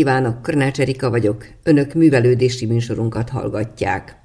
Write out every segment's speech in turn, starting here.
kívánok, Körnács Erika vagyok. Önök művelődési műsorunkat hallgatják.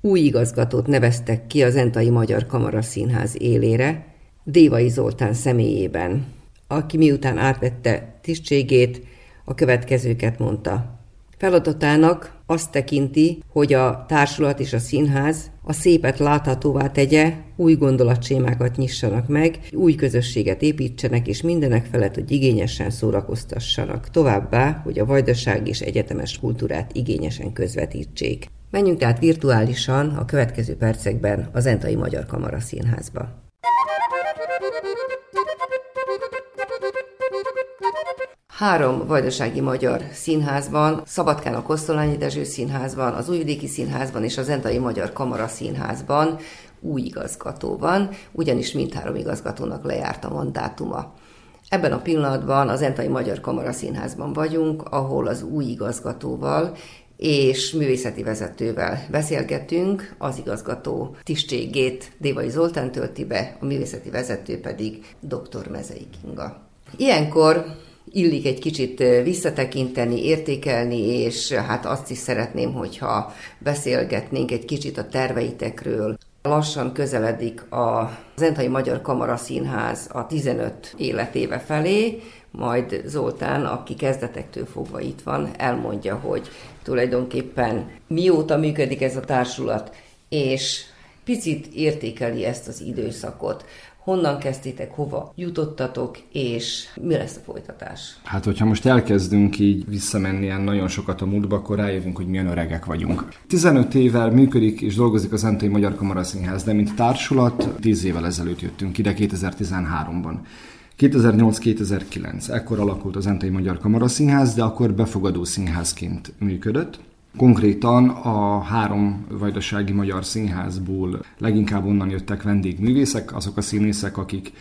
Új igazgatót neveztek ki az Entai Magyar Kamara Színház élére, Dévai Zoltán személyében, aki miután átvette tisztségét, a következőket mondta. Feladatának azt tekinti, hogy a társulat és a színház a szépet láthatóvá tegye, új gondolatsémákat nyissanak meg, új közösséget építsenek, és mindenek felett, hogy igényesen szórakoztassanak. Továbbá, hogy a vajdaság és egyetemes kultúrát igényesen közvetítsék. Menjünk tehát virtuálisan a következő percekben az Entai Magyar Kamara Színházba. Három vajdasági magyar színházban, Szabadkán a Kosztolányi Dezső Színházban, az Újvidéki Színházban és az Entai Magyar Kamara Színházban új igazgató van, ugyanis mindhárom igazgatónak lejárt a mandátuma. Ebben a pillanatban az Entai Magyar Kamara Színházban vagyunk, ahol az új igazgatóval és művészeti vezetővel beszélgetünk, az igazgató tisztségét Dévai Zoltán tölti be, a művészeti vezető pedig dr. Mezei Kinga. Ilyenkor illik egy kicsit visszatekinteni, értékelni, és hát azt is szeretném, hogyha beszélgetnénk egy kicsit a terveitekről. Lassan közeledik a Zentai Magyar Kamara Színház a 15 életéve felé, majd Zoltán, aki kezdetektől fogva itt van, elmondja, hogy tulajdonképpen mióta működik ez a társulat, és picit értékeli ezt az időszakot honnan kezdtétek, hova jutottatok, és mi lesz a folytatás? Hát, hogyha most elkezdünk így visszamenni ilyen nagyon sokat a múltba, akkor rájövünk, hogy milyen öregek vagyunk. 15 évvel működik és dolgozik az Entai Magyar Kamara Színház, de mint társulat 10 évvel ezelőtt jöttünk ide 2013-ban. 2008-2009, ekkor alakult az Entai Magyar Kamara Színház, de akkor befogadó színházként működött. Konkrétan a három vajdasági magyar színházból leginkább onnan jöttek vendégművészek, azok a színészek, akik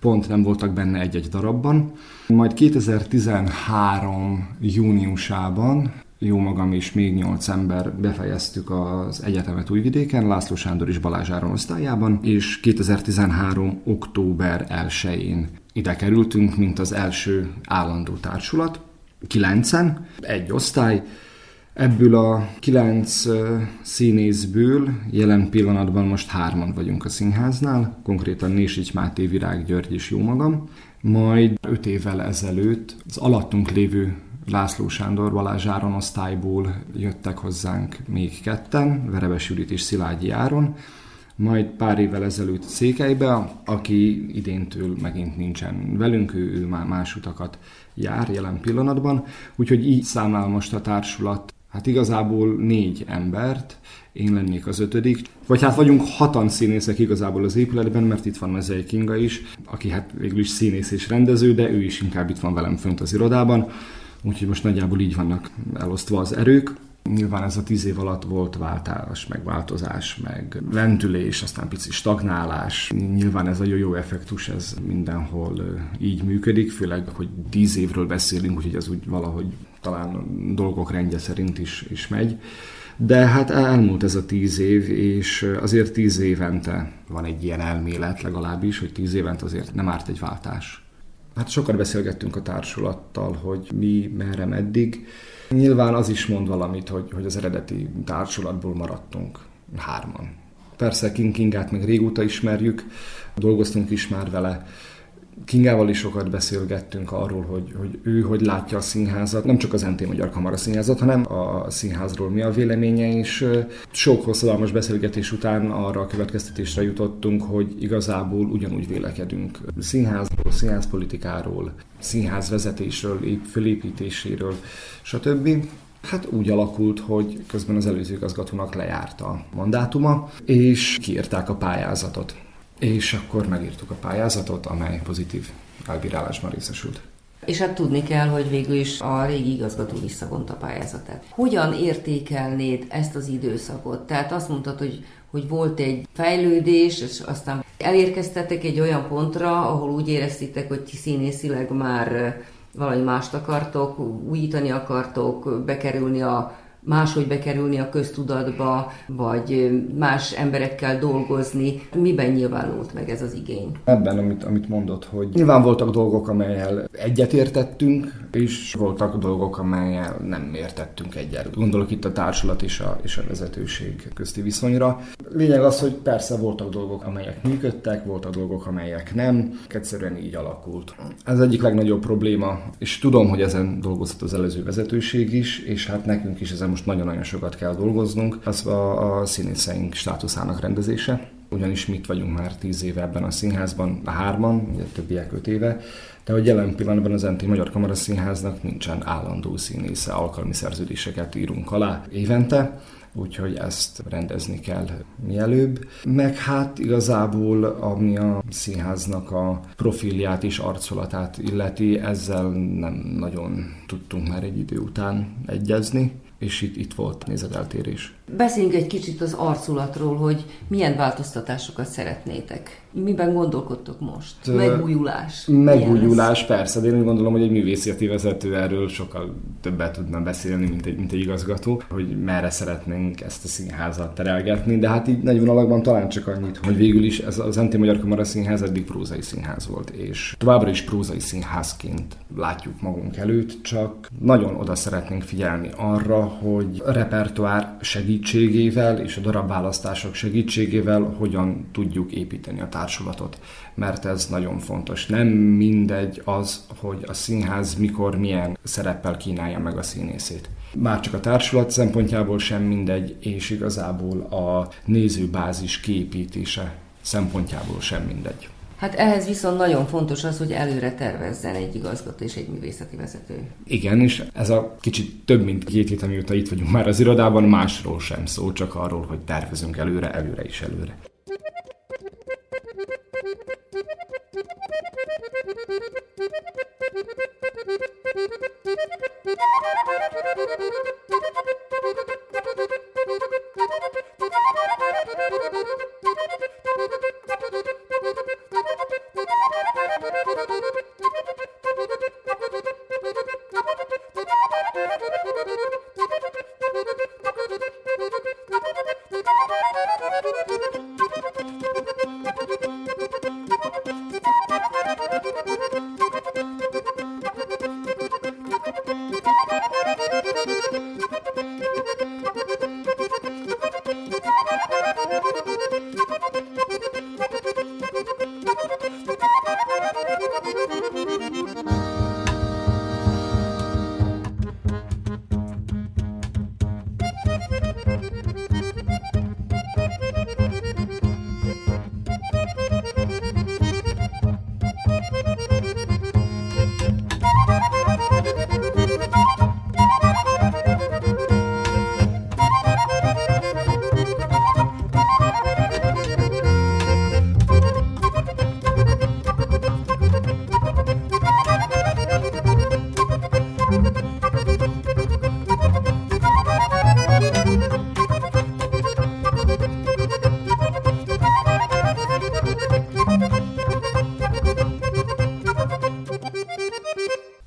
pont nem voltak benne egy-egy darabban. Majd 2013 júniusában jó magam és még nyolc ember befejeztük az egyetemet Újvidéken, László Sándor és Balázs Áron osztályában, és 2013. október 1-én ide kerültünk, mint az első állandó társulat. Kilencen, egy osztály, Ebből a kilenc színészből jelen pillanatban most hárman vagyunk a színháznál, konkrétan Nésics Máté, Virág György és jó magam. Majd öt évvel ezelőtt az alattunk lévő László Sándor Balázs Áron osztályból jöttek hozzánk még ketten, Verebes Judit és Szilágyi Áron, majd pár évvel ezelőtt Székelybe, aki idéntől megint nincsen velünk, ő, ő már más utakat jár jelen pillanatban, úgyhogy így számál most a társulat Hát igazából négy embert, én lennék az ötödik. Vagy hát vagyunk hatan színészek igazából az épületben, mert itt van Mezei Kinga is, aki hát végül is színész és rendező, de ő is inkább itt van velem fönt az irodában. Úgyhogy most nagyjából így vannak elosztva az erők. Nyilván ez a tíz év alatt volt váltás, meg változás, meg lentülés, aztán pici stagnálás. Nyilván ez a jó-jó effektus, ez mindenhol így működik, főleg, hogy tíz évről beszélünk, úgyhogy ez úgy valahogy talán dolgok rendje szerint is, is megy. De hát elmúlt ez a tíz év, és azért tíz évente van egy ilyen elmélet legalábbis, hogy tíz évente azért nem árt egy váltás. Hát sokat beszélgettünk a társulattal, hogy mi, merre, meddig. Nyilván az is mond valamit, hogy, hogy az eredeti társulatból maradtunk hárman. Persze King Kingát meg régóta ismerjük, dolgoztunk is már vele, Kingával is sokat beszélgettünk arról, hogy, hogy ő hogy látja a színházat, nem csak az NT Magyar Kamara színházat, hanem a színházról mi a véleménye, és sok hosszadalmas beszélgetés után arra a következtetésre jutottunk, hogy igazából ugyanúgy vélekedünk színházról, színházpolitikáról, színházvezetésről, fölépítéséről, stb. Hát úgy alakult, hogy közben az előző igazgatónak lejárt a mandátuma, és kiírták a pályázatot és akkor megírtuk a pályázatot, amely pozitív elbírálásban részesült. És hát tudni kell, hogy végül is a régi igazgató visszavonta a pályázatát. Hogyan értékelnéd ezt az időszakot? Tehát azt mondtad, hogy, hogy volt egy fejlődés, és aztán elérkeztetek egy olyan pontra, ahol úgy éreztétek, hogy ti színészileg már valami mást akartok, újítani akartok, bekerülni a máshogy bekerülni a köztudatba, vagy más emberekkel dolgozni. Miben nyilvánult meg ez az igény? Ebben, amit, amit mondott, hogy nyilván voltak dolgok, amelyel egyetértettünk, és voltak dolgok, amelyel nem értettünk egyet. Gondolok itt a társulat és a, és a vezetőség közti viszonyra. Lényeg az, hogy persze voltak dolgok, amelyek működtek, voltak dolgok, amelyek nem. Egyszerűen így alakult. Ez egyik legnagyobb probléma, és tudom, hogy ezen dolgozott az előző vezetőség is, és hát nekünk is ezen most nagyon-nagyon sokat kell dolgoznunk, az a, a színészeink státuszának rendezése. Ugyanis mit vagyunk már tíz éve ebben a színházban, a hárman, ugye többiek öt éve, de hogy jelen pillanatban az NT Magyar Kamara Színháznak nincsen állandó színésze, alkalmi szerződéseket írunk alá évente, úgyhogy ezt rendezni kell mielőbb. Meg hát igazából, ami a színháznak a profilját és arcolatát illeti, ezzel nem nagyon tudtunk már egy idő után egyezni és itt, itt volt nézeteltérés. Beszéljünk egy kicsit az arculatról, hogy milyen változtatásokat szeretnétek. Miben gondolkodtok most? Megújulás? Megújulás, persze, de én úgy gondolom, hogy egy művészeti vezető erről sokkal többet tudna beszélni, mint egy, mint egy igazgató, hogy merre szeretnénk ezt a színházat terelgetni, de hát így nagy vonalakban talán csak annyit, hogy végül is ez az NT Magyar Kamara Színház eddig prózai színház volt, és továbbra is prózai színházként látjuk magunk előtt, csak nagyon oda szeretnénk figyelni arra, hogy a repertoár segítségével és a darabválasztások segítségével hogyan tudjuk építeni a társulatot, mert ez nagyon fontos. Nem mindegy az, hogy a színház mikor, milyen szereppel kínálja meg a színészét. Már csak a társulat szempontjából sem mindegy, és igazából a nézőbázis kiépítése szempontjából sem mindegy. Hát ehhez viszont nagyon fontos az, hogy előre tervezzen egy igazgató és egy művészeti vezető. Igen, és ez a kicsit több mint két hét, amióta itt vagyunk már az irodában, másról sem szó, csak arról, hogy tervezünk előre, előre is előre. Thank you.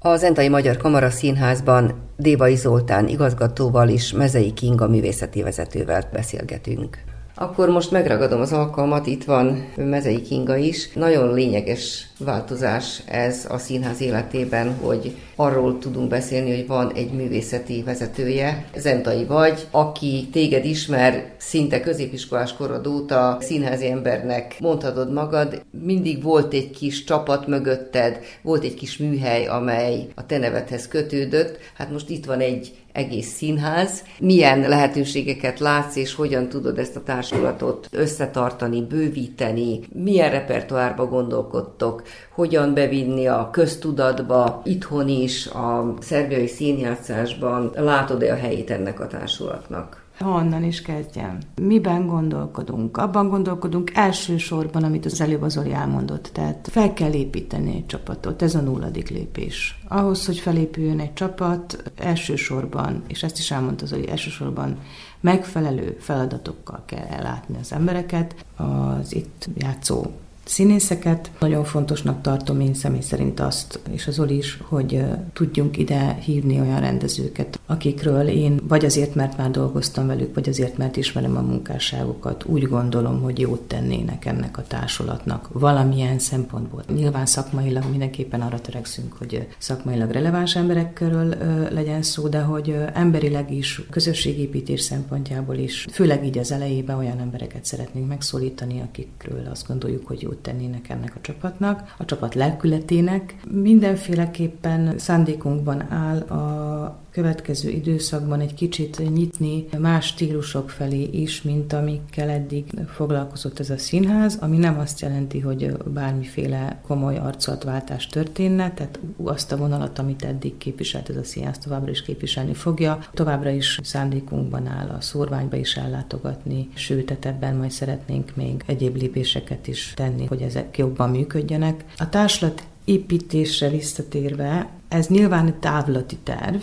A Zentai Magyar Kamara Színházban Dévai Zoltán igazgatóval és Mezei Kinga művészeti vezetővel beszélgetünk. Akkor most megragadom az alkalmat, itt van Mezei Kinga is. Nagyon lényeges változás ez a színház életében, hogy arról tudunk beszélni, hogy van egy művészeti vezetője, Zentai vagy, aki téged ismer szinte középiskolás korod óta színházi embernek mondhatod magad, mindig volt egy kis csapat mögötted, volt egy kis műhely, amely a te nevedhez kötődött, hát most itt van egy egész színház. Milyen lehetőségeket látsz, és hogyan tudod ezt a társulatot összetartani, bővíteni? Milyen repertoárba gondolkodtok? Hogyan bevinni a köztudatba, itthon is, a szerbiai színjátszásban? Látod-e a helyét ennek a társulatnak? Honnan is kezdjem? Miben gondolkodunk? Abban gondolkodunk elsősorban, amit az előbb az Zoli elmondott. Tehát fel kell építeni egy csapatot, ez a nulladik lépés. Ahhoz, hogy felépüljön egy csapat, elsősorban, és ezt is elmondta Zoli, elsősorban megfelelő feladatokkal kell ellátni az embereket. Az itt játszó színészeket. Nagyon fontosnak tartom én személy szerint azt, és az Oli is, hogy tudjunk ide hívni olyan rendezőket, akikről én vagy azért, mert már dolgoztam velük, vagy azért, mert ismerem a munkásságokat, úgy gondolom, hogy jót tennének ennek a társulatnak valamilyen szempontból. Nyilván szakmailag mindenképpen arra törekszünk, hogy szakmailag releváns emberek körül legyen szó, de hogy emberileg is, közösségépítés szempontjából is, főleg így az elejében olyan embereket szeretnénk megszólítani, akikről azt gondoljuk, hogy jót tennének ennek a csapatnak, a csapat lelkületének. Mindenféleképpen szándékunkban áll a következő időszakban egy kicsit nyitni más stílusok felé is, mint amikkel eddig foglalkozott ez a színház, ami nem azt jelenti, hogy bármiféle komoly arculatváltás történne, tehát azt a vonalat, amit eddig képviselt ez a színház, továbbra is képviselni fogja. Továbbra is szándékunkban áll a szórványba is ellátogatni, sőt, ebben majd szeretnénk még egyéb lépéseket is tenni, hogy ezek jobban működjenek. A társlat építésre visszatérve, ez nyilván egy távlati terv,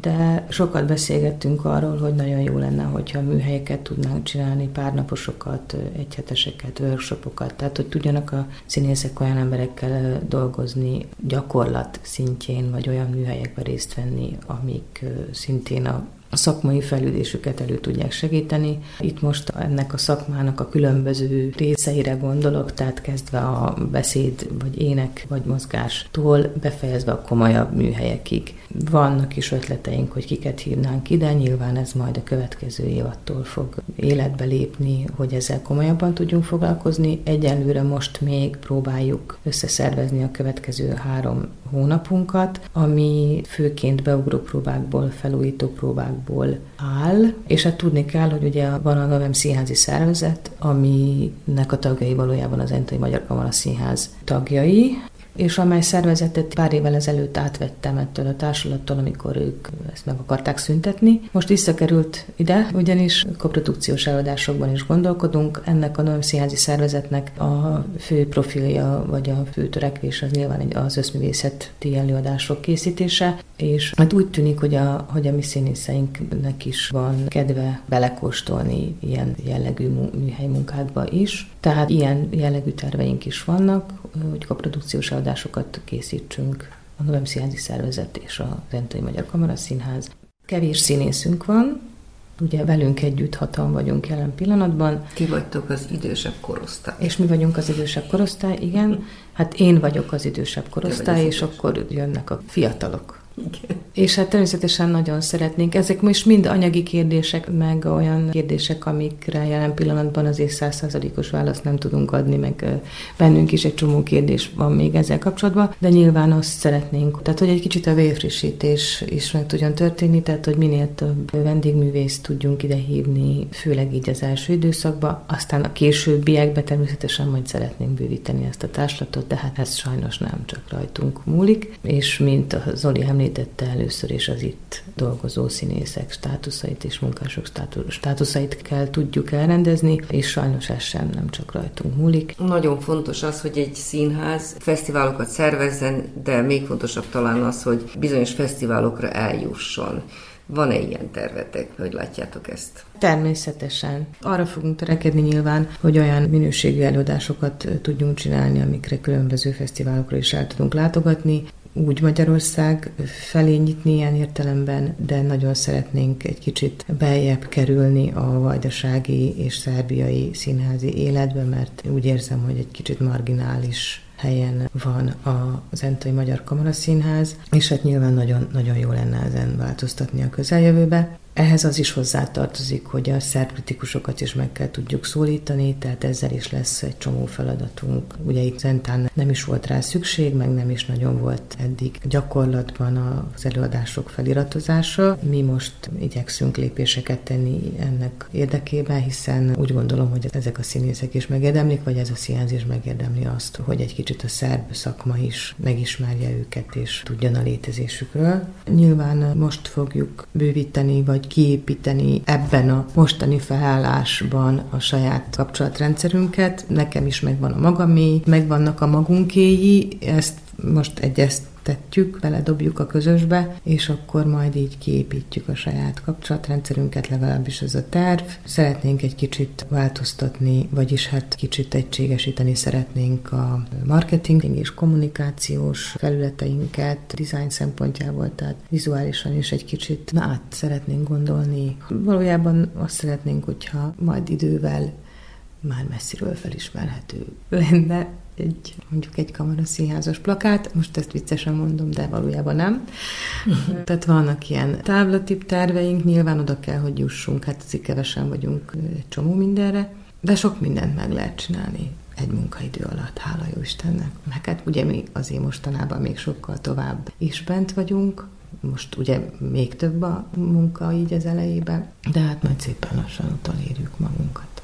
de sokat beszélgettünk arról, hogy nagyon jó lenne, hogyha műhelyeket tudnánk csinálni, párnaposokat, egyheteseket, workshopokat, tehát hogy tudjanak a színészek olyan emberekkel dolgozni gyakorlat szintjén, vagy olyan műhelyekben részt venni, amik szintén a a szakmai fejlődésüket elő tudják segíteni. Itt most ennek a szakmának a különböző részeire gondolok, tehát kezdve a beszéd, vagy ének, vagy mozgástól befejezve a komolyabb műhelyekig. Vannak is ötleteink, hogy kiket hívnánk ide, nyilván ez majd a következő év attól fog életbe lépni, hogy ezzel komolyabban tudjunk foglalkozni. Egyelőre most még próbáljuk összeszervezni a következő három hónapunkat, ami főként beugró próbákból, felújító próbákból áll, és hát tudni kell, hogy ugye van a Novem Színházi Szervezet, aminek a tagjai valójában az Entai Magyar Kamara Színház tagjai, és amely szervezetet pár évvel ezelőtt átvettem ettől a társulattól, amikor ők ezt meg akarták szüntetni. Most visszakerült ide, ugyanis koprodukciós előadásokban is gondolkodunk. Ennek a Noem Színházi Szervezetnek a fő profilja, vagy a fő törekvés az nyilván az összművészeti előadások készítése, és hát úgy tűnik, hogy a, hogy a mi színészeinknek is van kedve belekóstolni ilyen jellegű műhely munkákba is. Tehát ilyen jellegű terveink is vannak, hogy koprodukciós előadásokat készítsünk a Novem Színházi Szervezet és a Zentai Magyar Kamara Színház. Kevés színészünk van, ugye velünk együtt hatan vagyunk jelen pillanatban. Ti vagytok az idősebb korosztály. És mi vagyunk az idősebb korosztály, igen. Hát én vagyok az idősebb korosztály, és akkor jönnek a fiatalok. Igen. És hát természetesen nagyon szeretnénk. Ezek most mind anyagi kérdések, meg olyan kérdések, amikre jelen pillanatban azért százszázalékos választ nem tudunk adni, meg bennünk is egy csomó kérdés van még ezzel kapcsolatban, de nyilván azt szeretnénk, tehát hogy egy kicsit a vérfrissítés is meg tudjon történni, tehát hogy minél több vendégművészt tudjunk ide hívni, főleg így az első időszakban, aztán a későbbiekben természetesen majd szeretnénk bővíteni ezt a társlatot, de hát ez sajnos nem csak rajtunk múlik, és mint a Zoli említette először is az itt dolgozó színészek státuszait és munkások státuszait kell tudjuk elrendezni, és sajnos ez sem nem csak rajtunk múlik. Nagyon fontos az, hogy egy színház fesztiválokat szervezzen, de még fontosabb talán az, hogy bizonyos fesztiválokra eljusson. Van-e ilyen tervetek? Hogy látjátok ezt? Természetesen. Arra fogunk törekedni nyilván, hogy olyan minőségű előadásokat tudjunk csinálni, amikre különböző fesztiválokra is el tudunk látogatni úgy Magyarország felé nyitni ilyen értelemben, de nagyon szeretnénk egy kicsit beljebb kerülni a vajdasági és szerbiai színházi életbe, mert úgy érzem, hogy egy kicsit marginális helyen van az Entai Magyar Kamara Színház, és hát nyilván nagyon, nagyon jó lenne ezen változtatni a közeljövőbe. Ehhez az is hozzátartozik, hogy a szerb kritikusokat is meg kell tudjuk szólítani, tehát ezzel is lesz egy csomó feladatunk. Ugye itt Zentán nem is volt rá szükség, meg nem is nagyon volt eddig gyakorlatban az előadások feliratozása. Mi most igyekszünk lépéseket tenni ennek érdekében, hiszen úgy gondolom, hogy ezek a színészek is megérdemlik, vagy ez a színház is megérdemli azt, hogy egy kicsit a szerb szakma is megismerje őket és tudjon a létezésükről. Nyilván most fogjuk bővíteni, vagy hogy kiépíteni ebben a mostani felállásban a saját kapcsolatrendszerünket. Nekem is megvan a magamé, megvannak a magunkéi, ezt most befektetjük, beledobjuk a közösbe, és akkor majd így kiépítjük a saját kapcsolatrendszerünket, legalábbis ez a terv. Szeretnénk egy kicsit változtatni, vagyis hát kicsit egységesíteni szeretnénk a marketing és kommunikációs felületeinket, design szempontjából, tehát vizuálisan is egy kicsit át szeretnénk gondolni. Valójában azt szeretnénk, hogyha majd idővel már messziről felismerhető lenne egy, mondjuk egy kamaraszínházas plakát, most ezt viccesen mondom, de valójában nem. Tehát vannak ilyen távlatip terveink, nyilván oda kell, hogy jussunk, hát azért kevesen vagyunk egy csomó mindenre, de sok mindent meg lehet csinálni egy munkaidő alatt, hála jó Istennek. Meg hát ugye mi azért mostanában még sokkal tovább is bent vagyunk, most ugye még több a munka így az elejében, de hát majd szépen lassan utolérjük magunkat.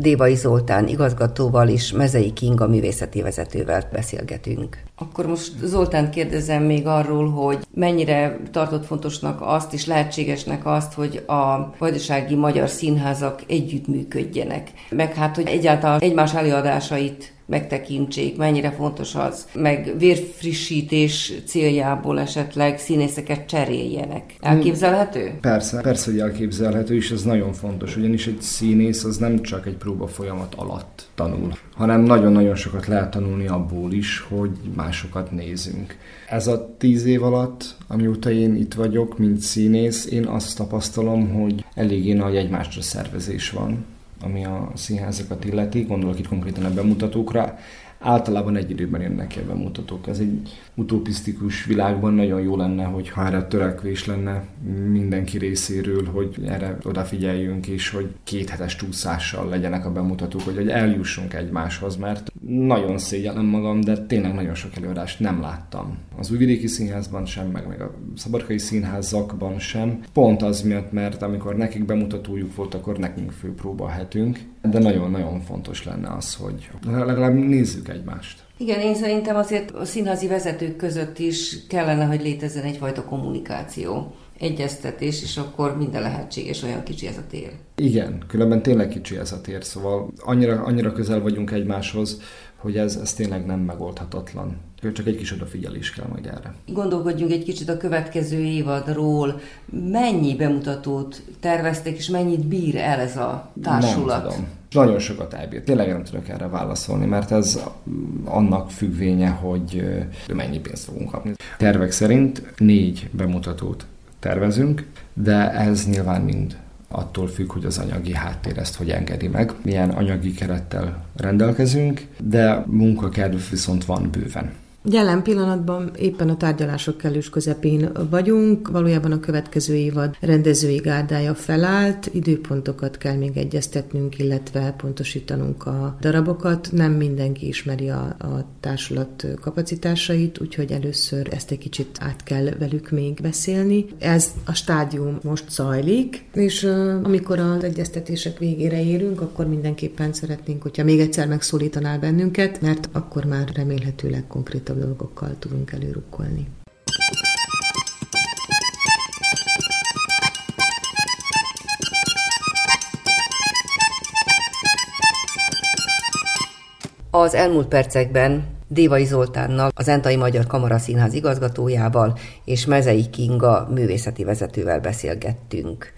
Dévai Zoltán igazgatóval és Mezei Kinga művészeti vezetővel beszélgetünk. Akkor most Zoltán kérdezem még arról, hogy mennyire tartott fontosnak azt és lehetségesnek azt, hogy a vajdasági magyar színházak együttműködjenek. Meg hát, hogy egyáltalán egymás előadásait megtekintsék, mennyire fontos az, meg vérfrissítés céljából esetleg színészeket cseréljenek. Elképzelhető? Persze, persze, hogy elképzelhető, és ez nagyon fontos, ugyanis egy színész az nem csak egy próba folyamat alatt tanul, hanem nagyon-nagyon sokat lehet tanulni abból is, hogy másokat nézünk. Ez a tíz év alatt, amióta én itt vagyok, mint színész, én azt tapasztalom, hogy eléggé nagy egymásra szervezés van ami a színházakat illeti, gondolok itt konkrétan a bemutatókra, általában egy időben jönnek ki a bemutatók. Ez egy utopisztikus világban nagyon jó lenne, hogy ha erre törekvés lenne mindenki részéről, hogy erre odafigyeljünk, és hogy két hetes csúszással legyenek a bemutatók, hogy, hogy eljussunk egymáshoz, mert nagyon szégyellem magam, de tényleg nagyon sok előadást nem láttam. Az Újvidéki Színházban sem, meg, meg a Szabadkai Színházakban sem. Pont az miatt, mert amikor nekik bemutatójuk volt, akkor nekünk főpróbahetünk, de nagyon-nagyon fontos lenne az, hogy legalább nézzük egymást. Igen, én szerintem azért a színházi vezetők között is kellene, hogy létezzen egyfajta kommunikáció egyeztetés, és akkor minden lehetséges, olyan kicsi ez a tér. Igen, különben tényleg kicsi ez a tér, szóval annyira, annyira közel vagyunk egymáshoz, hogy ez, ez tényleg nem megoldhatatlan. Csak egy kis odafigyelés kell majd erre. Gondolkodjunk egy kicsit a következő évadról. Mennyi bemutatót terveztek, és mennyit bír el ez a társulat? Nem tudom. Nagyon sokat elbír. Tényleg nem tudok erre válaszolni, mert ez annak függvénye, hogy mennyi pénzt fogunk kapni. Tervek szerint négy bemutatót tervezünk, de ez nyilván mind attól függ, hogy az anyagi háttér ezt hogy engedi meg, milyen anyagi kerettel rendelkezünk, de munkakedv viszont van bőven. Jelen pillanatban éppen a tárgyalások kellős közepén vagyunk. Valójában a következő évad rendezői gárdája felállt, időpontokat kell még egyeztetnünk, illetve pontosítanunk a darabokat. Nem mindenki ismeri a, a társulat kapacitásait, úgyhogy először ezt egy kicsit át kell velük még beszélni. Ez a stádium most zajlik, és amikor az egyeztetések végére érünk, akkor mindenképpen szeretnénk, hogyha még egyszer megszólítanál bennünket, mert akkor már remélhetőleg konkrét konkrétabb dolgokkal tudunk előrukkolni. Az elmúlt percekben Dévai Zoltánnal, az Entai Magyar Kamara Színház igazgatójával és Mezei Kinga művészeti vezetővel beszélgettünk.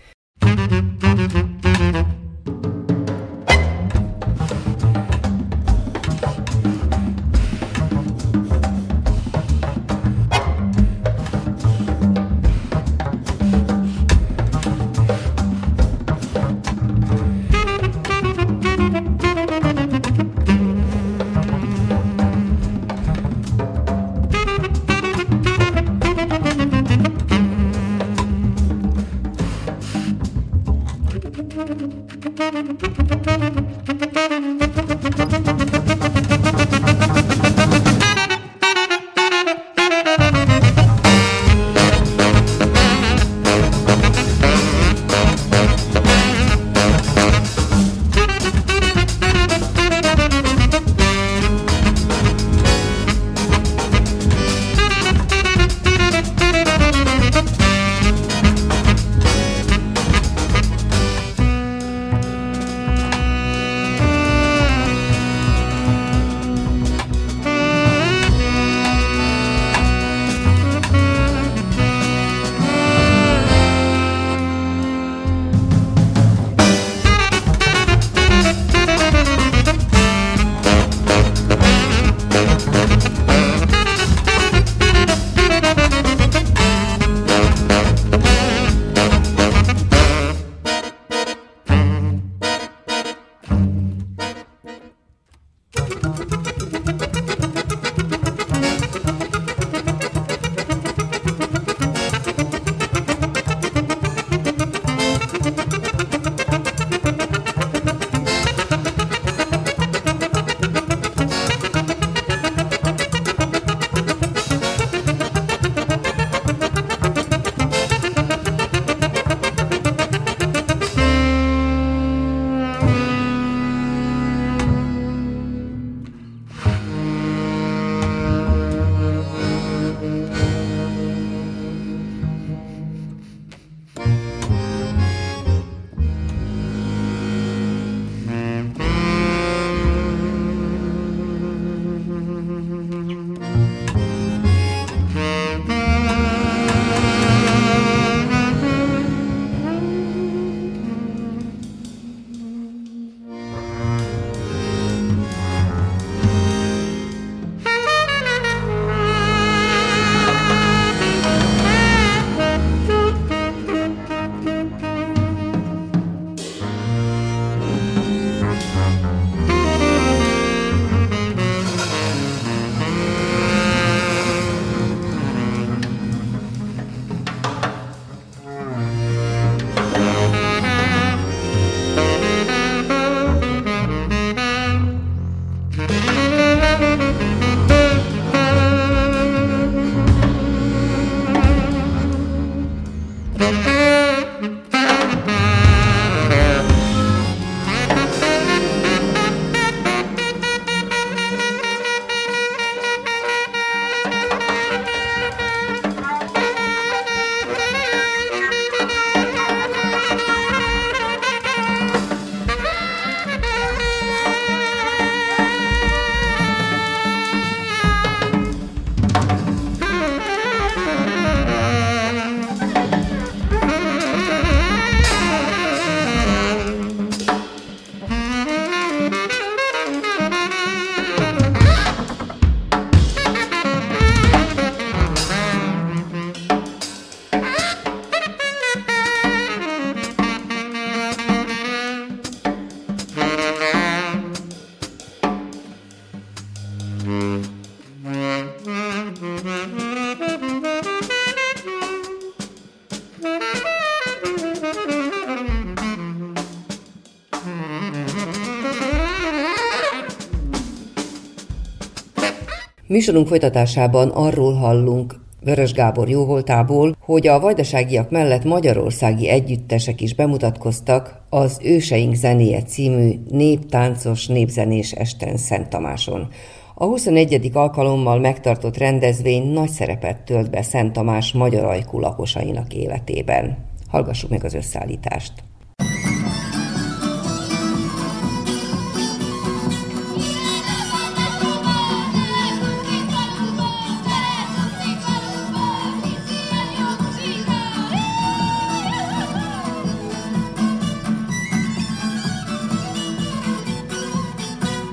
Műsorunk folytatásában arról hallunk Vörös Gábor jóvoltából, hogy a vajdaságiak mellett magyarországi együttesek is bemutatkoztak az Őseink zenéje című néptáncos népzenés esten Szent Tamáson. A 21. alkalommal megtartott rendezvény nagy szerepet tölt be Szent Tamás magyar ajkú lakosainak életében. Hallgassuk meg az összeállítást.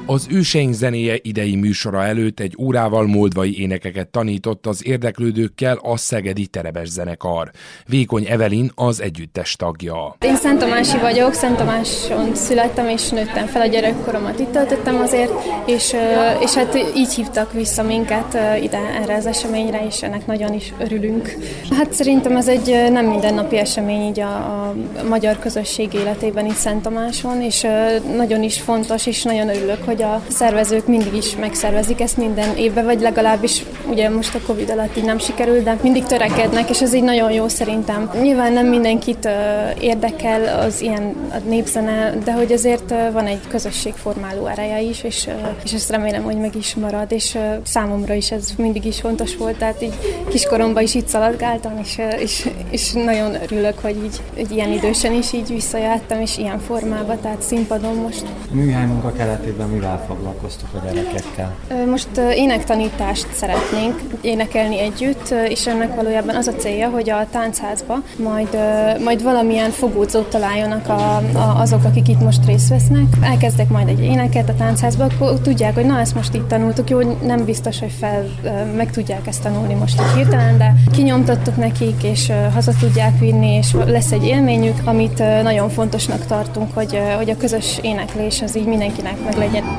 Az őseink zenéje idei műsora előtt egy órával moldvai énekeket tanított az érdeklődőkkel a Szegedi Terebes zenekar. Vékony Evelin az együttes tagja. Én Szent Tamási vagyok, Szent Tamáson születtem és nőttem fel, a gyerekkoromat itt töltöttem azért, és, és hát így hívtak vissza minket ide erre az eseményre, és ennek nagyon is örülünk. Hát szerintem ez egy nem mindennapi esemény így a, a magyar közösség életében itt Szent Tamáson, és nagyon is fontos, és nagyon örülök, hogy hogy a szervezők mindig is megszervezik ezt minden évben, vagy legalábbis ugye most a Covid alatt így nem sikerült, de mindig törekednek, és ez így nagyon jó szerintem. Nyilván nem mindenkit érdekel az ilyen a népzene, de hogy azért van egy közösségformáló ereje is, és, és ezt remélem, hogy meg is marad, és számomra is ez mindig is fontos volt, tehát így kiskoromban is itt szaladgáltam, és, és, és nagyon örülök, hogy így hogy ilyen idősen is így visszajöttem, és ilyen formában, tehát színpadon most. Műhely munka keretében mivel mivel foglalkoztok a gyerekekkel? Most énektanítást szeretnénk énekelni együtt, és ennek valójában az a célja, hogy a táncházba majd, majd valamilyen fogódzót találjanak a, a, azok, akik itt most részt vesznek. Elkezdek majd egy éneket a táncházba, akkor tudják, hogy na ezt most itt tanultuk, jó, nem biztos, hogy fel meg tudják ezt tanulni most így hirtelen, de kinyomtattuk nekik, és haza tudják vinni, és lesz egy élményük, amit nagyon fontosnak tartunk, hogy, hogy a közös éneklés az így mindenkinek meg legyen.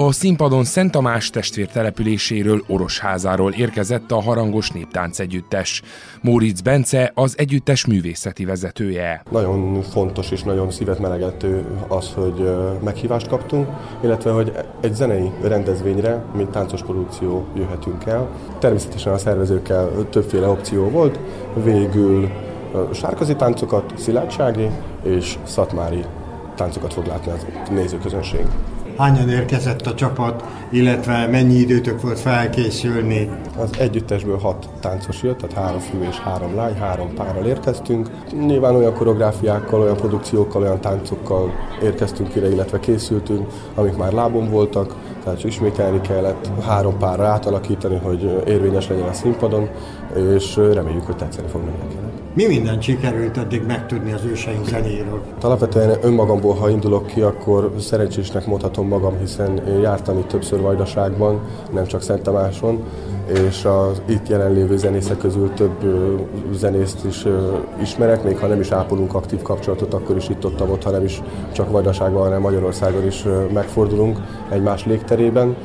A színpadon Szent Tamás testvér településéről, Orosházáról érkezett a harangos néptánc együttes. Móricz Bence az együttes művészeti vezetője. Nagyon fontos és nagyon szívet melegető az, hogy meghívást kaptunk, illetve hogy egy zenei rendezvényre, mint táncos produkció jöhetünk el. Természetesen a szervezőkkel többféle opció volt, végül sárkazi táncokat, szilárdsági és szatmári táncokat fog látni az nézőközönség hányan érkezett a csapat, illetve mennyi időtök volt felkészülni? Az együttesből hat táncos jött, tehát három fiú és három lány, három párral érkeztünk. Nyilván olyan koreográfiákkal, olyan produkciókkal, olyan táncokkal érkeztünk ide, illetve készültünk, amik már lábon voltak, tehát ismételni kellett, három párra átalakítani, hogy érvényes legyen a színpadon, és reméljük, hogy tetszeni fog mindenkinek. Mi mindent sikerült eddig megtudni az őseink zenéről? Alapvetően önmagamból, ha indulok ki, akkor szerencsésnek mondhatom magam, hiszen jártam itt többször Vajdaságban, nem csak Szent Tamáson, és az itt jelenlévő zenészek közül több zenészt is ismerek, még ha nem is ápolunk aktív kapcsolatot, akkor is itt ott, ott ha nem is csak Vajdaságban, hanem Magyarországon is megfordulunk egymás légterében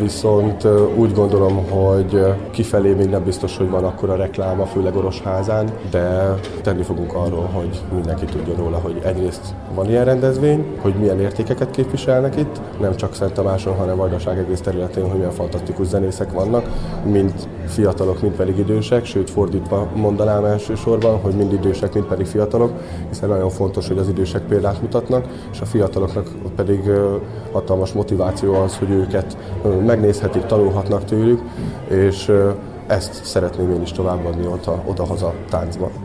viszont úgy gondolom, hogy kifelé még nem biztos, hogy van akkor a rekláma, főleg Orosházán, de tenni fogunk arról, hogy mindenki tudja róla, hogy egyrészt van ilyen rendezvény, hogy milyen értékeket képviselnek itt, nem csak Szent Tamáson, hanem Vajdaság egész területén, hogy milyen fantasztikus zenészek vannak, mind fiatalok, mind pedig idősek, sőt fordítva mondanám elsősorban, hogy mind idősek, mind pedig fiatalok, hiszen nagyon fontos, hogy az idősek példát mutatnak, és a fiataloknak pedig hatalmas motiváció az, hogy őket megnézhetik, tanulhatnak tőlük, és ezt szeretném én is továbbadni oda-haza táncban.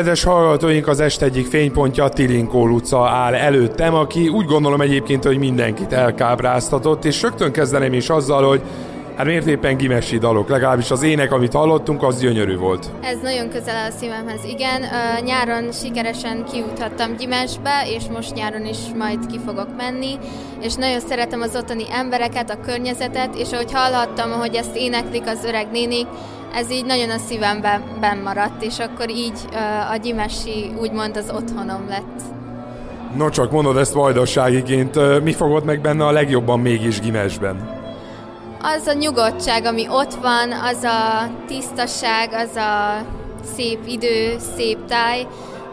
Kedves hallgatóink, az este egyik fénypontja Tilinkó Luca áll előttem, aki úgy gondolom egyébként, hogy mindenkit elkábráztatott, és rögtön kezdeném is azzal, hogy Hát miért éppen gimesi dalok? Legalábbis az ének, amit hallottunk, az gyönyörű volt. Ez nagyon közel a szívemhez, igen. Nyáron sikeresen kiúthattam Gimesbe, és most nyáron is majd ki fogok menni, és nagyon szeretem az ottani embereket, a környezetet, és ahogy hallhattam, hogy ezt éneklik az öreg nénik, ez így nagyon a szívemben maradt, és akkor így a Gyimesi úgymond az otthonom lett. No csak mondod ezt vajdaságiként, mi fogod meg benne a legjobban mégis Gimesben? Az a nyugodtság, ami ott van, az a tisztaság, az a szép idő, szép táj,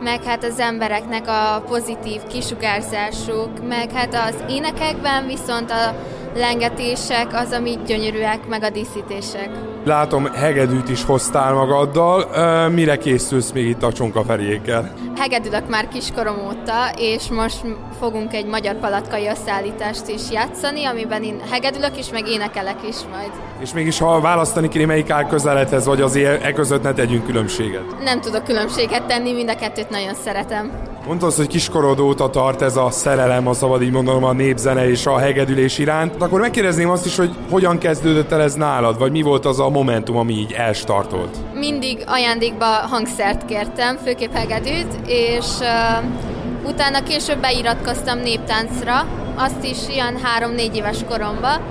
meg hát az embereknek a pozitív kisugárzásuk, meg hát az énekekben viszont a lengetések az, ami gyönyörűek, meg a díszítések. Látom, hegedűt is hoztál magaddal. Mire készülsz még itt a csonkaferjékkel? Hegedülök már kiskorom óta, és most fogunk egy magyar palatkai összeállítást is játszani, amiben én hegedülök is, meg énekelek is majd. És mégis, ha választani kéne, melyik áll közeledhez, vagy azért e között ne tegyünk különbséget? Nem tudok különbséget tenni, mind a kettőt nagyon szeretem. Mondtad, hogy kiskorod óta tart ez a szerelem, a szabad így mondanom, a népzene és a hegedülés iránt. Akkor megkérdezném azt is, hogy hogyan kezdődött el ez nálad, vagy mi volt az a momentum, ami így elstartolt? Mindig ajándékba hangszert kértem, főképp hegedűt, és uh, utána később beiratkoztam néptáncra, azt is ilyen három-négy éves koromban,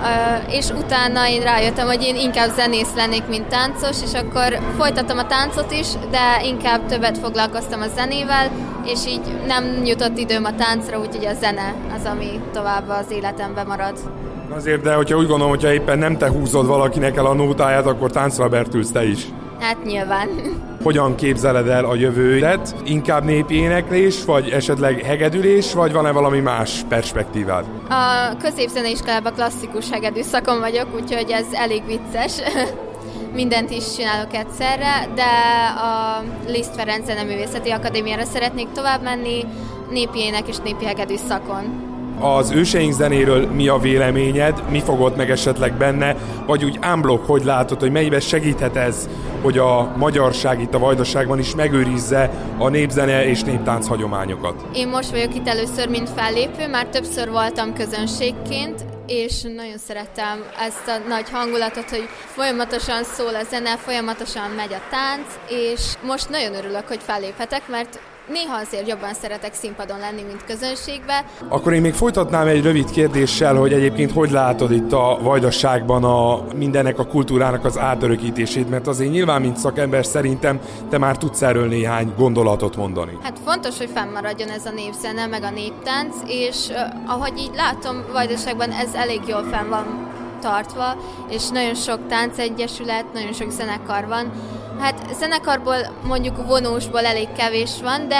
Uh, és utána én rájöttem, hogy én inkább zenész lennék, mint táncos, és akkor folytattam a táncot is, de inkább többet foglalkoztam a zenével, és így nem jutott időm a táncra, úgyhogy a zene az, ami tovább az életemben marad. Azért, de hogyha úgy gondolom, hogyha éppen nem te húzod valakinek el a nótáját, akkor táncra bertülsz te is. Hát nyilván. Hogyan képzeled el a jövődet? Inkább népi éneklés, vagy esetleg hegedülés, vagy van-e valami más perspektívád? A középzeneiskolában klasszikus hegedű szakon vagyok, úgyhogy ez elég vicces. Mindent is csinálok egyszerre, de a Liszt Ferenc Zeneművészeti Akadémiára szeretnék tovább menni, népi ének és népi hegedű szakon. Az őseink zenéről mi a véleményed, mi fogott meg esetleg benne, vagy úgy unblock, hogy látod, hogy melyben segíthet ez, hogy a magyarság itt a vajdaságban is megőrizze a népzene és néptánc hagyományokat? Én most vagyok itt először, mint fellépő, már többször voltam közönségként, és nagyon szerettem ezt a nagy hangulatot, hogy folyamatosan szól a zene, folyamatosan megy a tánc, és most nagyon örülök, hogy felléphetek, mert néha azért jobban szeretek színpadon lenni, mint közönségbe. Akkor én még folytatnám egy rövid kérdéssel, hogy egyébként hogy látod itt a vajdaságban a mindennek a kultúrának az átörökítését, mert azért nyilván, mint szakember szerintem te már tudsz erről néhány gondolatot mondani. Hát fontos, hogy fennmaradjon ez a népzene, meg a néptánc, és ahogy így látom, Vajdaságban ez elég jól fenn van tartva, és nagyon sok táncegyesület, nagyon sok zenekar van, Hát zenekarból mondjuk vonósból elég kevés van, de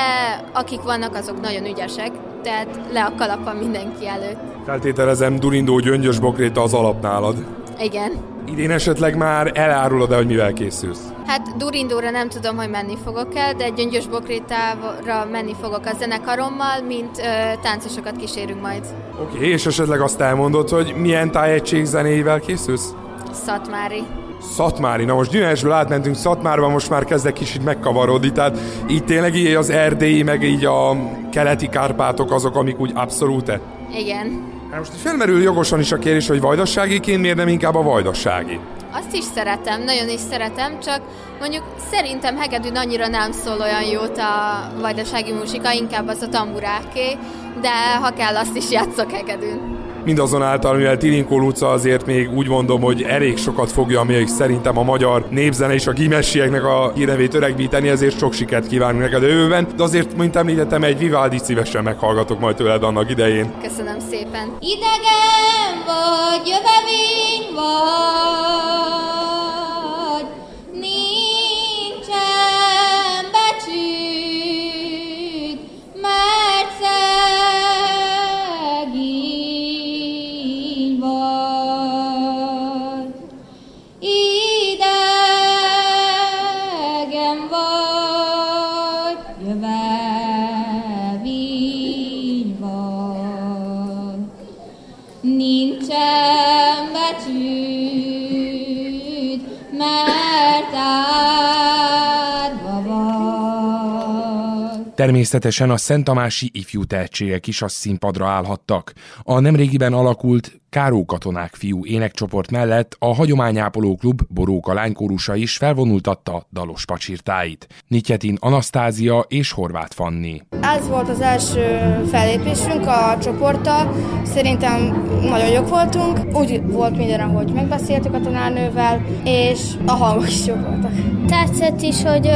akik vannak, azok nagyon ügyesek, tehát le a kalapa mindenki előtt. Feltételezem Durindó Gyöngyös Bokréta az alap nálad. Igen. Idén esetleg már elárulod-e, hogy mivel készülsz? Hát Durindóra nem tudom, hogy menni fogok el, de Gyöngyös Bokrétára menni fogok a zenekarommal, mint ö, táncosokat kísérünk majd. Oké, okay, és esetleg azt elmondod, hogy milyen tájegység zenével készülsz? Szatmári. Szatmári. Na most Gyümesből átmentünk Szatmárba, most már kezdek kicsit megkavarodni, tehát így tényleg így az erdélyi, meg így a keleti Kárpátok azok, amik úgy abszolút Igen. Hát most felmerül jogosan is a kérdés, hogy vajdaságiként miért nem inkább a vajdasági? Azt is szeretem, nagyon is szeretem, csak mondjuk szerintem Hegedűn annyira nem szól olyan jót a vajdasági muzsika, inkább az a tamburáké, de ha kell, azt is játszok Hegedűn mindazonáltal, mivel Tilinkó Luca azért még úgy mondom, hogy elég sokat fogja még szerintem a magyar népzene és a gimessieknek a hírnevét öregbíteni, ezért sok sikert kívánunk neked a jövőben, de azért, mint említettem, egy Vivaldi szívesen meghallgatok majd tőled annak idején. Köszönöm szépen. Idegen vagy, jövevény vagy, Természetesen a Szentamási ifjú tehetségek is a színpadra állhattak. A nemrégiben alakult Káró katonák fiú énekcsoport mellett a Hagyományápoló Klub Boróka lánykórusa is felvonultatta dalos pacsirtáit. Nityetin Anasztázia és Horváth Fanni. Ez volt az első fellépésünk a csoporttal. Szerintem nagyon jók voltunk. Úgy volt minden, ahogy megbeszéltük a tanárnővel, és a hangok is jók voltak. Tetszett is, hogy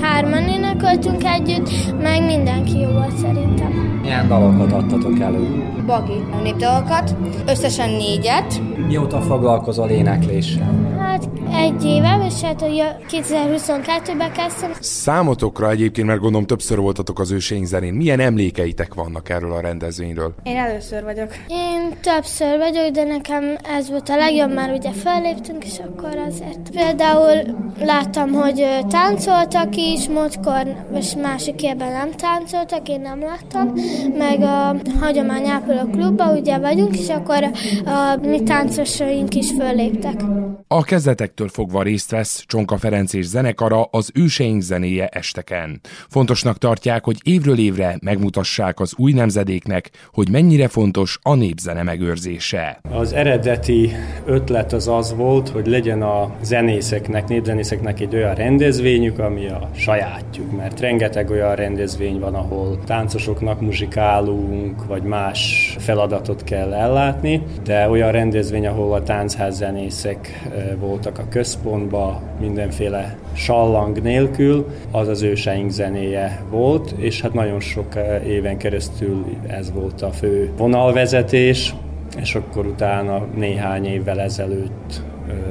hárman énekeltünk együtt, meg mindenki jó volt szerintem. Milyen dalokat adtatok elő? Bagi népdalokat, összesen négyet. Mióta foglalkozol énekléssel? Hát egy éve, és hát a 2022-ben kezdtem. Számotokra egyébként, mert gondolom többször voltatok az őseink zenén, milyen emlékeitek vannak erről a rendezvényről? Én először vagyok. Én többször vagyok, de nekem ez volt a legjobb, már ugye felléptünk, és akkor azért. Például láttam, hogy táncoltak is, múltkor, és másik évben nem táncoltak, én nem láttam, meg a Hagyomány Ápoló klubba ugye vagyunk, és akkor a mi táncosaink is fölléptek. A kezdetektől fogva részt vesz Csonka Ferenc és zenekara az őseink zenéje esteken. Fontosnak tartják, hogy évről évre megmutassák az új nemzedéknek, hogy mennyire fontos a népzene megőrzése. Az eredeti ötlet az az volt, hogy legyen a zenészeknek, népzenészeknek egy olyan rendezvényük, ami a sajátjuk, mert rengeteg olyan rendezvény van, ahol táncosoknak muzsikálunk, vagy más feladatot kell ellátni, de olyan rendezvény, ahol a táncház zenészek voltak a központban, mindenféle sallang nélkül, az az őseink zenéje volt, és hát nagyon sok éven keresztül ez volt a fő vonalvezetés, és akkor utána néhány évvel ezelőtt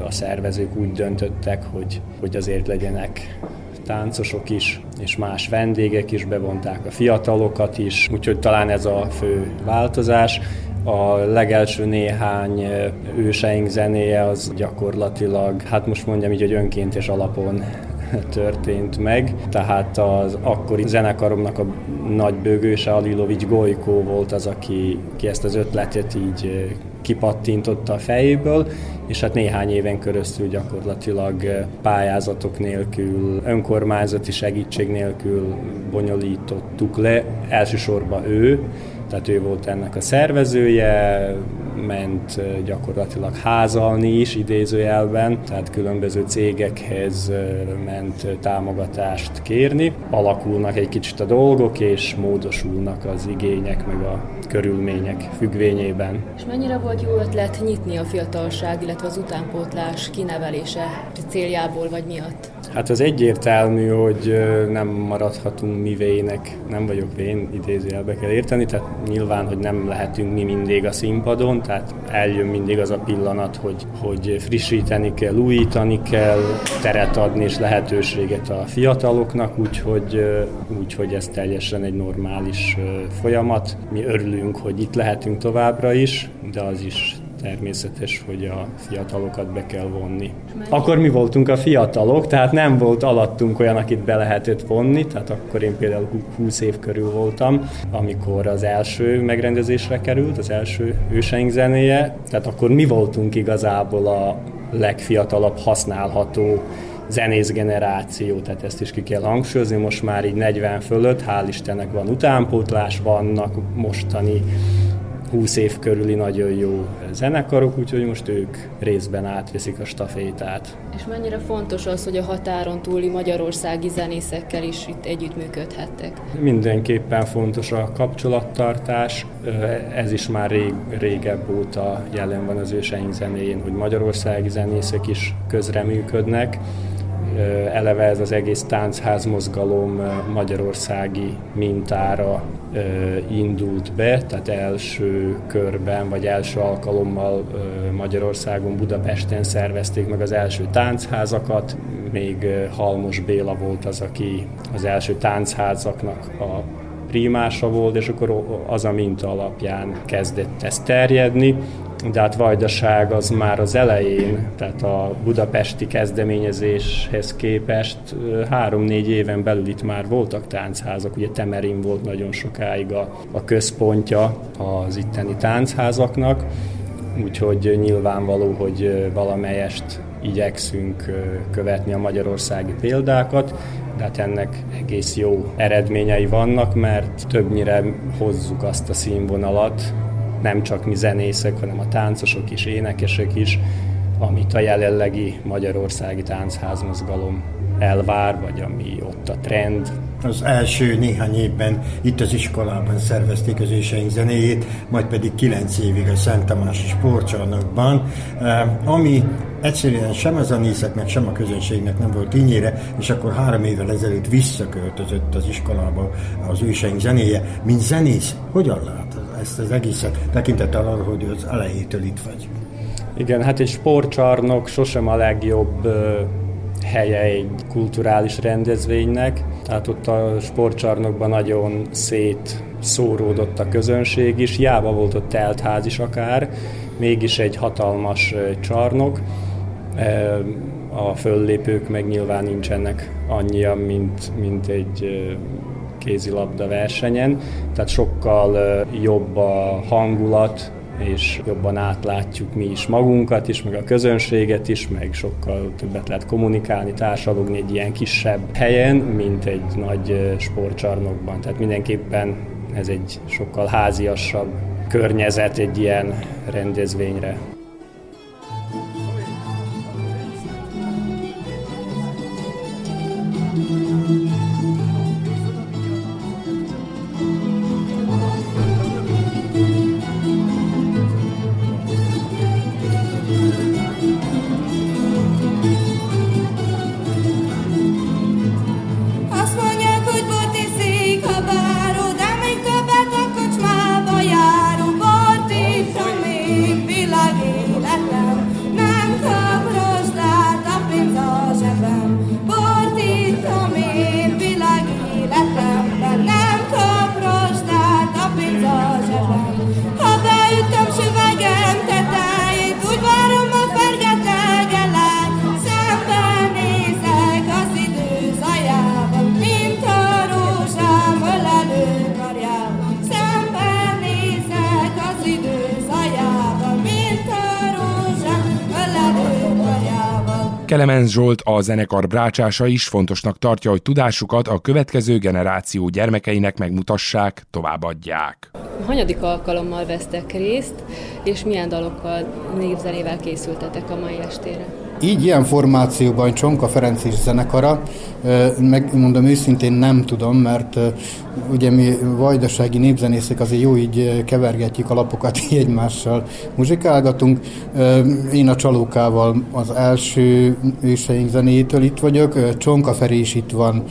a szervezők úgy döntöttek, hogy, hogy azért legyenek táncosok is, és más vendégek is, bevonták a fiatalokat is, úgyhogy talán ez a fő változás. A legelső néhány őseink zenéje az gyakorlatilag, hát most mondjam így, hogy önkéntes alapon történt meg. Tehát az akkori zenekaromnak a nagy bőgőse Alilovics Gojkó volt az, aki, aki ezt az ötletet így kipattintotta a fejéből, és hát néhány éven keresztül gyakorlatilag pályázatok nélkül, önkormányzati segítség nélkül bonyolítottuk le, elsősorban ő, tehát ő volt ennek a szervezője, ment gyakorlatilag házalni is idézőjelben, tehát különböző cégekhez ment támogatást kérni. Alakulnak egy kicsit a dolgok, és módosulnak az igények, meg a körülmények függvényében. És mennyire volt jó ötlet nyitni a fiatalság, illetve az utánpótlás kinevelése céljából vagy miatt? Hát az egyértelmű, hogy nem maradhatunk mi vének, nem vagyok vén, idézőjelbe kell érteni, tehát nyilván, hogy nem lehetünk mi mindig a színpadon, tehát eljön mindig az a pillanat, hogy, hogy frissíteni kell, újítani kell, teret adni és lehetőséget a fiataloknak, úgyhogy, úgyhogy ez teljesen egy normális folyamat. Mi örülünk, hogy itt lehetünk továbbra is, de az is természetes, hogy a fiatalokat be kell vonni. Akkor mi voltunk a fiatalok, tehát nem volt alattunk olyan, akit be lehetett vonni, tehát akkor én például 20 év körül voltam, amikor az első megrendezésre került, az első őseink zenéje, tehát akkor mi voltunk igazából a legfiatalabb használható zenész generáció, tehát ezt is ki kell hangsúlyozni, most már így 40 fölött, hál' Istennek van utánpótlás, vannak mostani 20 év körüli nagyon jó zenekarok, úgyhogy most ők részben átveszik a stafétát. És mennyire fontos az, hogy a határon túli magyarországi zenészekkel is itt együttműködhettek? Mindenképpen fontos a kapcsolattartás. Ez is már rég, régebb óta jelen van az őseink zenéjén, hogy magyarországi zenészek is közreműködnek eleve ez az egész táncház mozgalom magyarországi mintára indult be, tehát első körben, vagy első alkalommal Magyarországon, Budapesten szervezték meg az első táncházakat, még Halmos Béla volt az, aki az első táncházaknak a primása volt, és akkor az a minta alapján kezdett ez terjedni de hát Vajdaság az már az elején, tehát a budapesti kezdeményezéshez képest három-négy éven belül itt már voltak táncházak, ugye Temerin volt nagyon sokáig a, a központja az itteni táncházaknak, úgyhogy nyilvánvaló, hogy valamelyest igyekszünk követni a magyarországi példákat, de hát ennek egész jó eredményei vannak, mert többnyire hozzuk azt a színvonalat, nem csak mi zenészek, hanem a táncosok is, énekesek is, amit a jelenlegi magyarországi táncházmozgalom elvár, vagy ami ott a trend. Az első néhány évben itt az iskolában szervezték az őseink zenéjét, majd pedig kilenc évig a Szent Tamási sportcsarnokban, eh, ami egyszerűen sem a zenészeknek, sem a közönségnek nem volt ínyére, és akkor három évvel ezelőtt visszaköltözött az iskolába az őseink zenéje. Mint zenész, hogyan lát ezt az egészet, tekintettel arra, hogy az elejétől itt vagy? Igen, hát egy sportcsarnok sosem a legjobb helye egy kulturális rendezvénynek, tehát ott a sportcsarnokban nagyon szét szóródott a közönség is, jába volt ott teltház is akár, mégis egy hatalmas csarnok. A föllépők meg nyilván nincsenek annyia, mint, mint egy kézilabda versenyen, tehát sokkal jobb a hangulat, és jobban átlátjuk mi is magunkat is, meg a közönséget is, meg sokkal többet lehet kommunikálni, társalogni egy ilyen kisebb helyen, mint egy nagy sportcsarnokban. Tehát mindenképpen ez egy sokkal háziasabb környezet egy ilyen rendezvényre. Kelemenz Zsolt, a zenekar brácsása is fontosnak tartja, hogy tudásukat a következő generáció gyermekeinek megmutassák, továbbadják. Hanyadik alkalommal vesztek részt, és milyen dalokkal, névzenével készültetek a mai estére? Így ilyen formációban Csonka Ferenc is zenekara, megmondom őszintén nem tudom, mert ugye mi vajdasági népzenészek azért jó így kevergetjük a lapokat, egymással muzsikálgatunk. Én a Csalókával az első őseink zenéjétől itt vagyok, Csonka Feri is itt van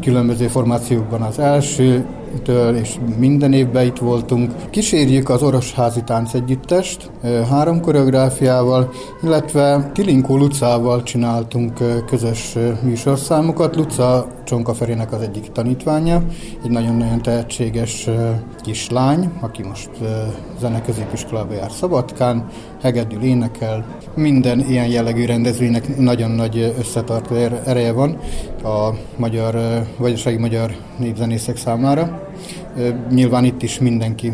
különböző formációkban az első, től, és minden évben itt voltunk. Kísérjük az Orosházi Tánc Együttest három koreográfiával, illetve Tilinkó Lucával csináltunk közös műsorszámokat. Luca Csonka Ferének az egyik tanítványa, egy nagyon-nagyon tehetséges kislány, aki most zeneközépiskolába jár Szabadkán, hegedül énekel. Minden ilyen jellegű rendezvénynek nagyon nagy összetartó er-, ereje van a magyar, vajdasági magyar népzenészek számára. Nyilván itt is mindenki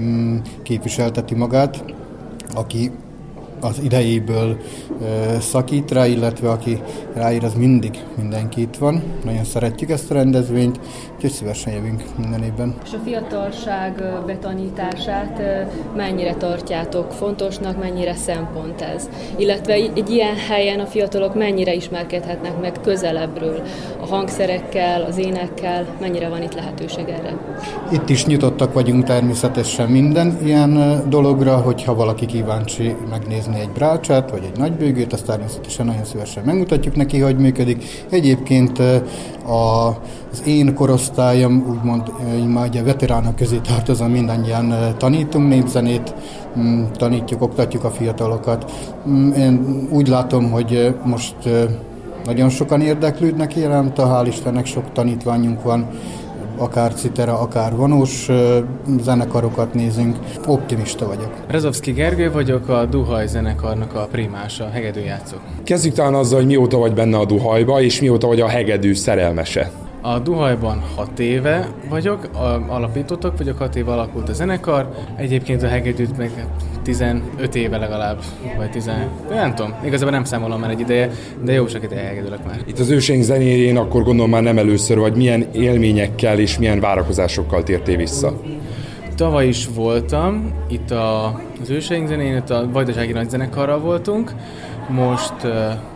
mm, képviselteti magát, aki az idejéből szakít rá, illetve aki ráír, az mindig mindenki itt van. Nagyon szeretjük ezt a rendezvényt, úgyhogy szívesen jövünk minden évben. És a fiatalság betanítását mennyire tartjátok fontosnak, mennyire szempont ez? Illetve egy ilyen helyen a fiatalok mennyire ismerkedhetnek meg közelebbről a hangszerekkel, az énekkel, mennyire van itt lehetőség erre? Itt is nyitottak vagyunk természetesen minden ilyen dologra, hogyha valaki kíváncsi megnézni egy brácsát, vagy egy nagybőgőt, azt természetesen nagyon szívesen megmutatjuk neki, hogy működik. Egyébként a, az én korosztályom, úgymond én már ugye veteránok közé tartozom, mindannyian tanítunk népzenét, mm, tanítjuk, oktatjuk a fiatalokat. Mm, én úgy látom, hogy most nagyon sokan érdeklődnek iránt, hál' Istennek sok tanítványunk van, akár citera, akár vonós zenekarokat nézünk. Optimista vagyok. Rezovszki Gergő vagyok, a Duhaj zenekarnak a primása, hegedűjátszó. Kezdjük talán azzal, hogy mióta vagy benne a Duhajba, és mióta vagy a hegedű szerelmese. A Duhajban 6 éve vagyok, alapítottak vagyok, 6 éve alakult a zenekar. Egyébként a hegedűt meg 15 éve legalább, vagy 10, nem tudom, igazából nem számolom már egy ideje, de jó sok ideje hegedülök már. Itt az őseink zenéjén akkor gondolom már nem először, vagy milyen élményekkel és milyen várakozásokkal tértél vissza? Tavaly is voltam, itt a, az őseink zenén, itt a Vajdasági Nagyzenekarral voltunk, most,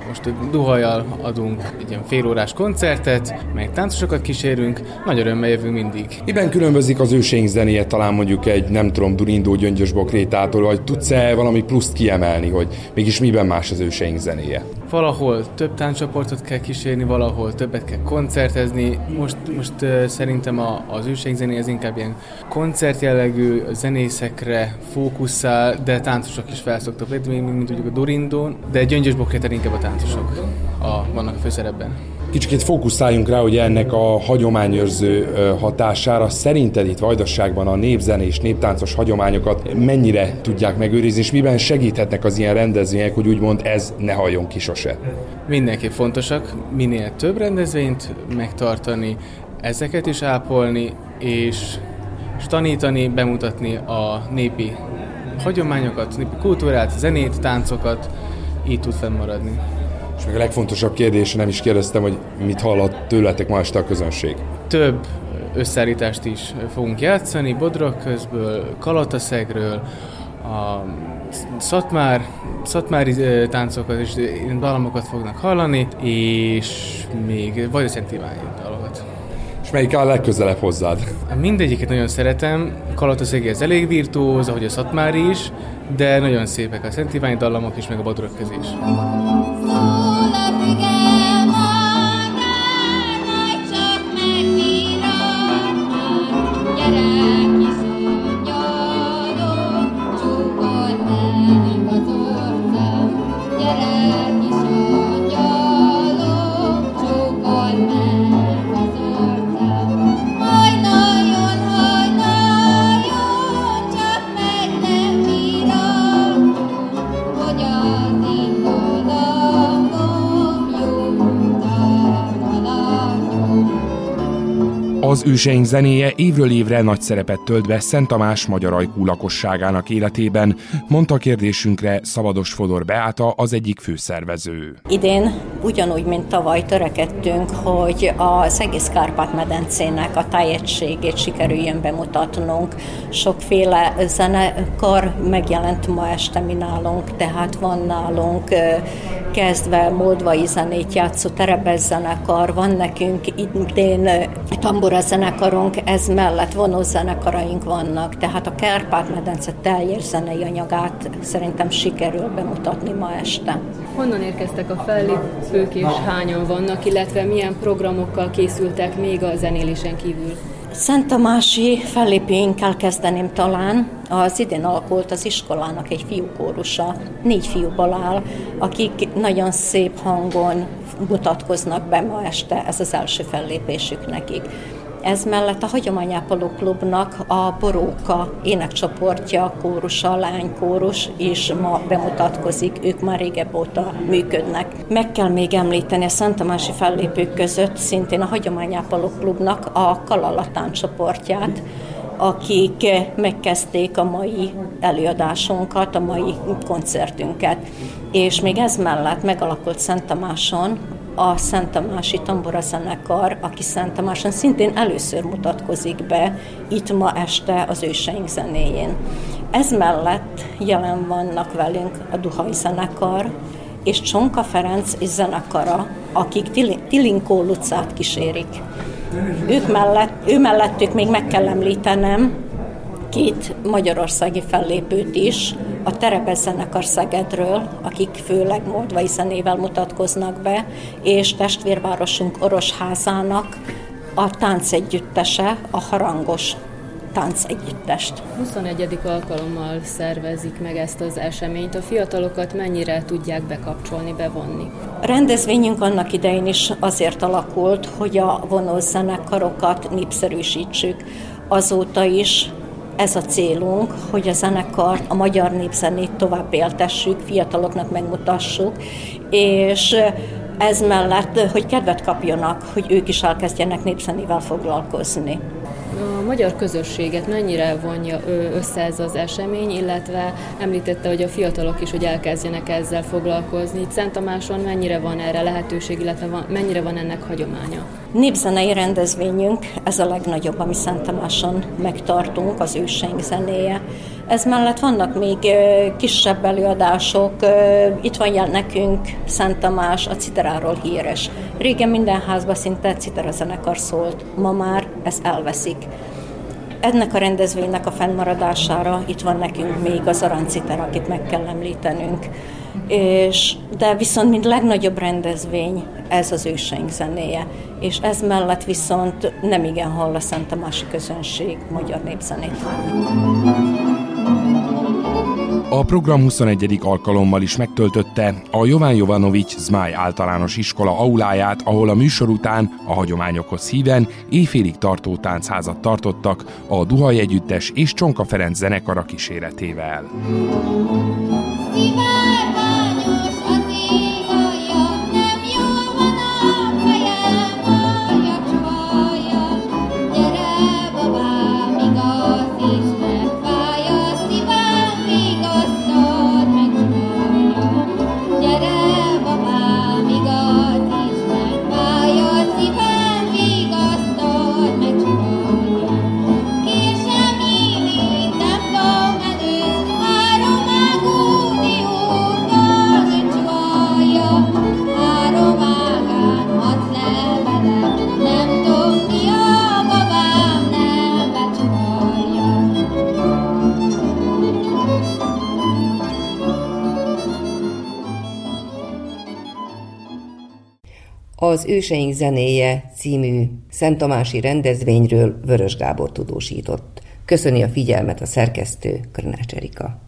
most Duhajjal adunk egy ilyen félórás koncertet, meg táncosokat kísérünk, nagy örömmel jövünk mindig. Miben különbözik az őseink zenéje talán mondjuk egy, nem tudom, Durindó Gyöngyös Bokrétától, vagy tudsz-e valami pluszt kiemelni, hogy mégis miben más az őseink zenéje? Valahol több tánccsoportot kell kísérni, valahol többet kell koncertezni. Most, most uh, szerintem a, az őseink zenéje az inkább ilyen koncertjellegű, zenészekre fókuszál, de táncosok is felszoktak lépni, mint tudjuk a Dorindón, de Gyöngyös Bokrétát inkább a táncosok a, vannak a főszerepben. Kicsit fókuszáljunk rá, hogy ennek a hagyományőrző hatására szerinted itt Vajdaságban a népzenés, néptáncos hagyományokat mennyire tudják megőrizni, és miben segíthetnek az ilyen rendezvények, hogy úgymond ez ne halljon ki sose? Mindenképp fontosak, minél több rendezvényt megtartani, ezeket is ápolni, és, és tanítani, bemutatni a népi hagyományokat, népi kultúrát, zenét, táncokat, így tud fennmaradni. És még a legfontosabb kérdés, nem is kérdeztem, hogy mit hallott tőletek ma este a közönség. Több összeállítást is fogunk játszani, Bodrog közből, Kalataszegről, a szatmár, szatmári táncokat és dalamokat fognak hallani, és még vagy a Szent Iványi dalokat. És melyik a legközelebb hozzád? Mindegyiket nagyon szeretem. Kalataszegi ez elég virtuóz, ahogy a Szatmári is, de nagyon szépek a Szent Iványi dallamok is, meg a Bodrog is. Az őseink zenéje évről évre nagy szerepet tölt be Szent Tamás magyar ajkú lakosságának életében, mondta kérdésünkre Szabados Fodor Beáta, az egyik főszervező. Idén ugyanúgy, mint tavaly törekedtünk, hogy az egész Kárpát-medencének a tájegységét sikerüljön bemutatnunk. Sokféle zenekar megjelent ma este mi nálunk, tehát van nálunk kezdve moldvai zenét játszó terebes zenekar, van nekünk idén tambora zenekarunk, ez mellett vonó zenekaraink vannak, tehát a Kárpát-medence teljes zenei anyagát szerintem sikerül bemutatni ma este. Honnan érkeztek a fellépők és hányan vannak, illetve milyen programokkal készültek még a zenélésen kívül? Szent Tamási fellépőinkkel kezdeném talán. Az idén alakult az iskolának egy fiúkórusa, négy fiúból áll, akik nagyon szép hangon mutatkoznak be ma este, ez az első fellépésük nekik. Ez mellett a Hagyományápoló Klubnak a Boróka énekcsoportja, kórusa, lánykórus is ma bemutatkozik, ők már régebb óta működnek. Meg kell még említeni a Szentamási fellépők között szintén a Hagyományápoló Klubnak a Kalalatán csoportját, akik megkezdték a mai előadásunkat, a mai koncertünket. És még ez mellett megalakult Szent Tamáson a Szent Tamási Tambora zenekar, aki Szent Tamáson szintén először mutatkozik be itt ma este az őseink zenéjén. Ez mellett jelen vannak velünk a Duhaj zenekar, és Csonka Ferenc és zenekara, akik Tilinkó Lucát kísérik. Ők mellett, ő mellettük még meg kell említenem két magyarországi fellépőt is, a Terebes zenekar Szegedről, akik főleg moldvai zenével mutatkoznak be, és testvérvárosunk Orosházának a táncegyüttese, a harangos táncegyüttest. 21. alkalommal szervezik meg ezt az eseményt. A fiatalokat mennyire tudják bekapcsolni, bevonni? A rendezvényünk annak idején is azért alakult, hogy a vonós zenekarokat népszerűsítsük. Azóta is ez a célunk, hogy a zenekart, a magyar népzenét tovább éltessük, fiataloknak megmutassuk, és ez mellett, hogy kedvet kapjanak, hogy ők is elkezdjenek népzenével foglalkozni. A magyar közösséget mennyire vonja össze ez az esemény, illetve említette, hogy a fiatalok is, hogy elkezdjenek ezzel foglalkozni. Itt Szent Tamáson mennyire van erre lehetőség, illetve van, mennyire van ennek hagyománya? Népzenei rendezvényünk, ez a legnagyobb, ami Szent Tamáson megtartunk, az őseink zenéje. Ez mellett vannak még kisebb előadások, itt van jel nekünk Szent Tamás, a citeráról híres. Régen minden házban szinte citerazenekar szólt, ma már ez elveszik. Ennek a rendezvénynek a fennmaradására itt van nekünk még az aranciter, akit meg kell említenünk. És, de viszont mint legnagyobb rendezvény ez az őseink zenéje, és ez mellett viszont nem igen hall a Szent Tamási közönség magyar népzenét. A program 21. alkalommal is megtöltötte a Jován Jovanovics Zmáj általános iskola auláját, ahol a műsor után a hagyományokhoz híven éjfélig tartó táncházat tartottak a Duhaj Együttes és Csonka Ferenc zenekara kíséretével. Az Őseink zenéje című Szent Tamási rendezvényről Vörös Gábor tudósított. Köszöni a figyelmet a szerkesztő Krnács Erika.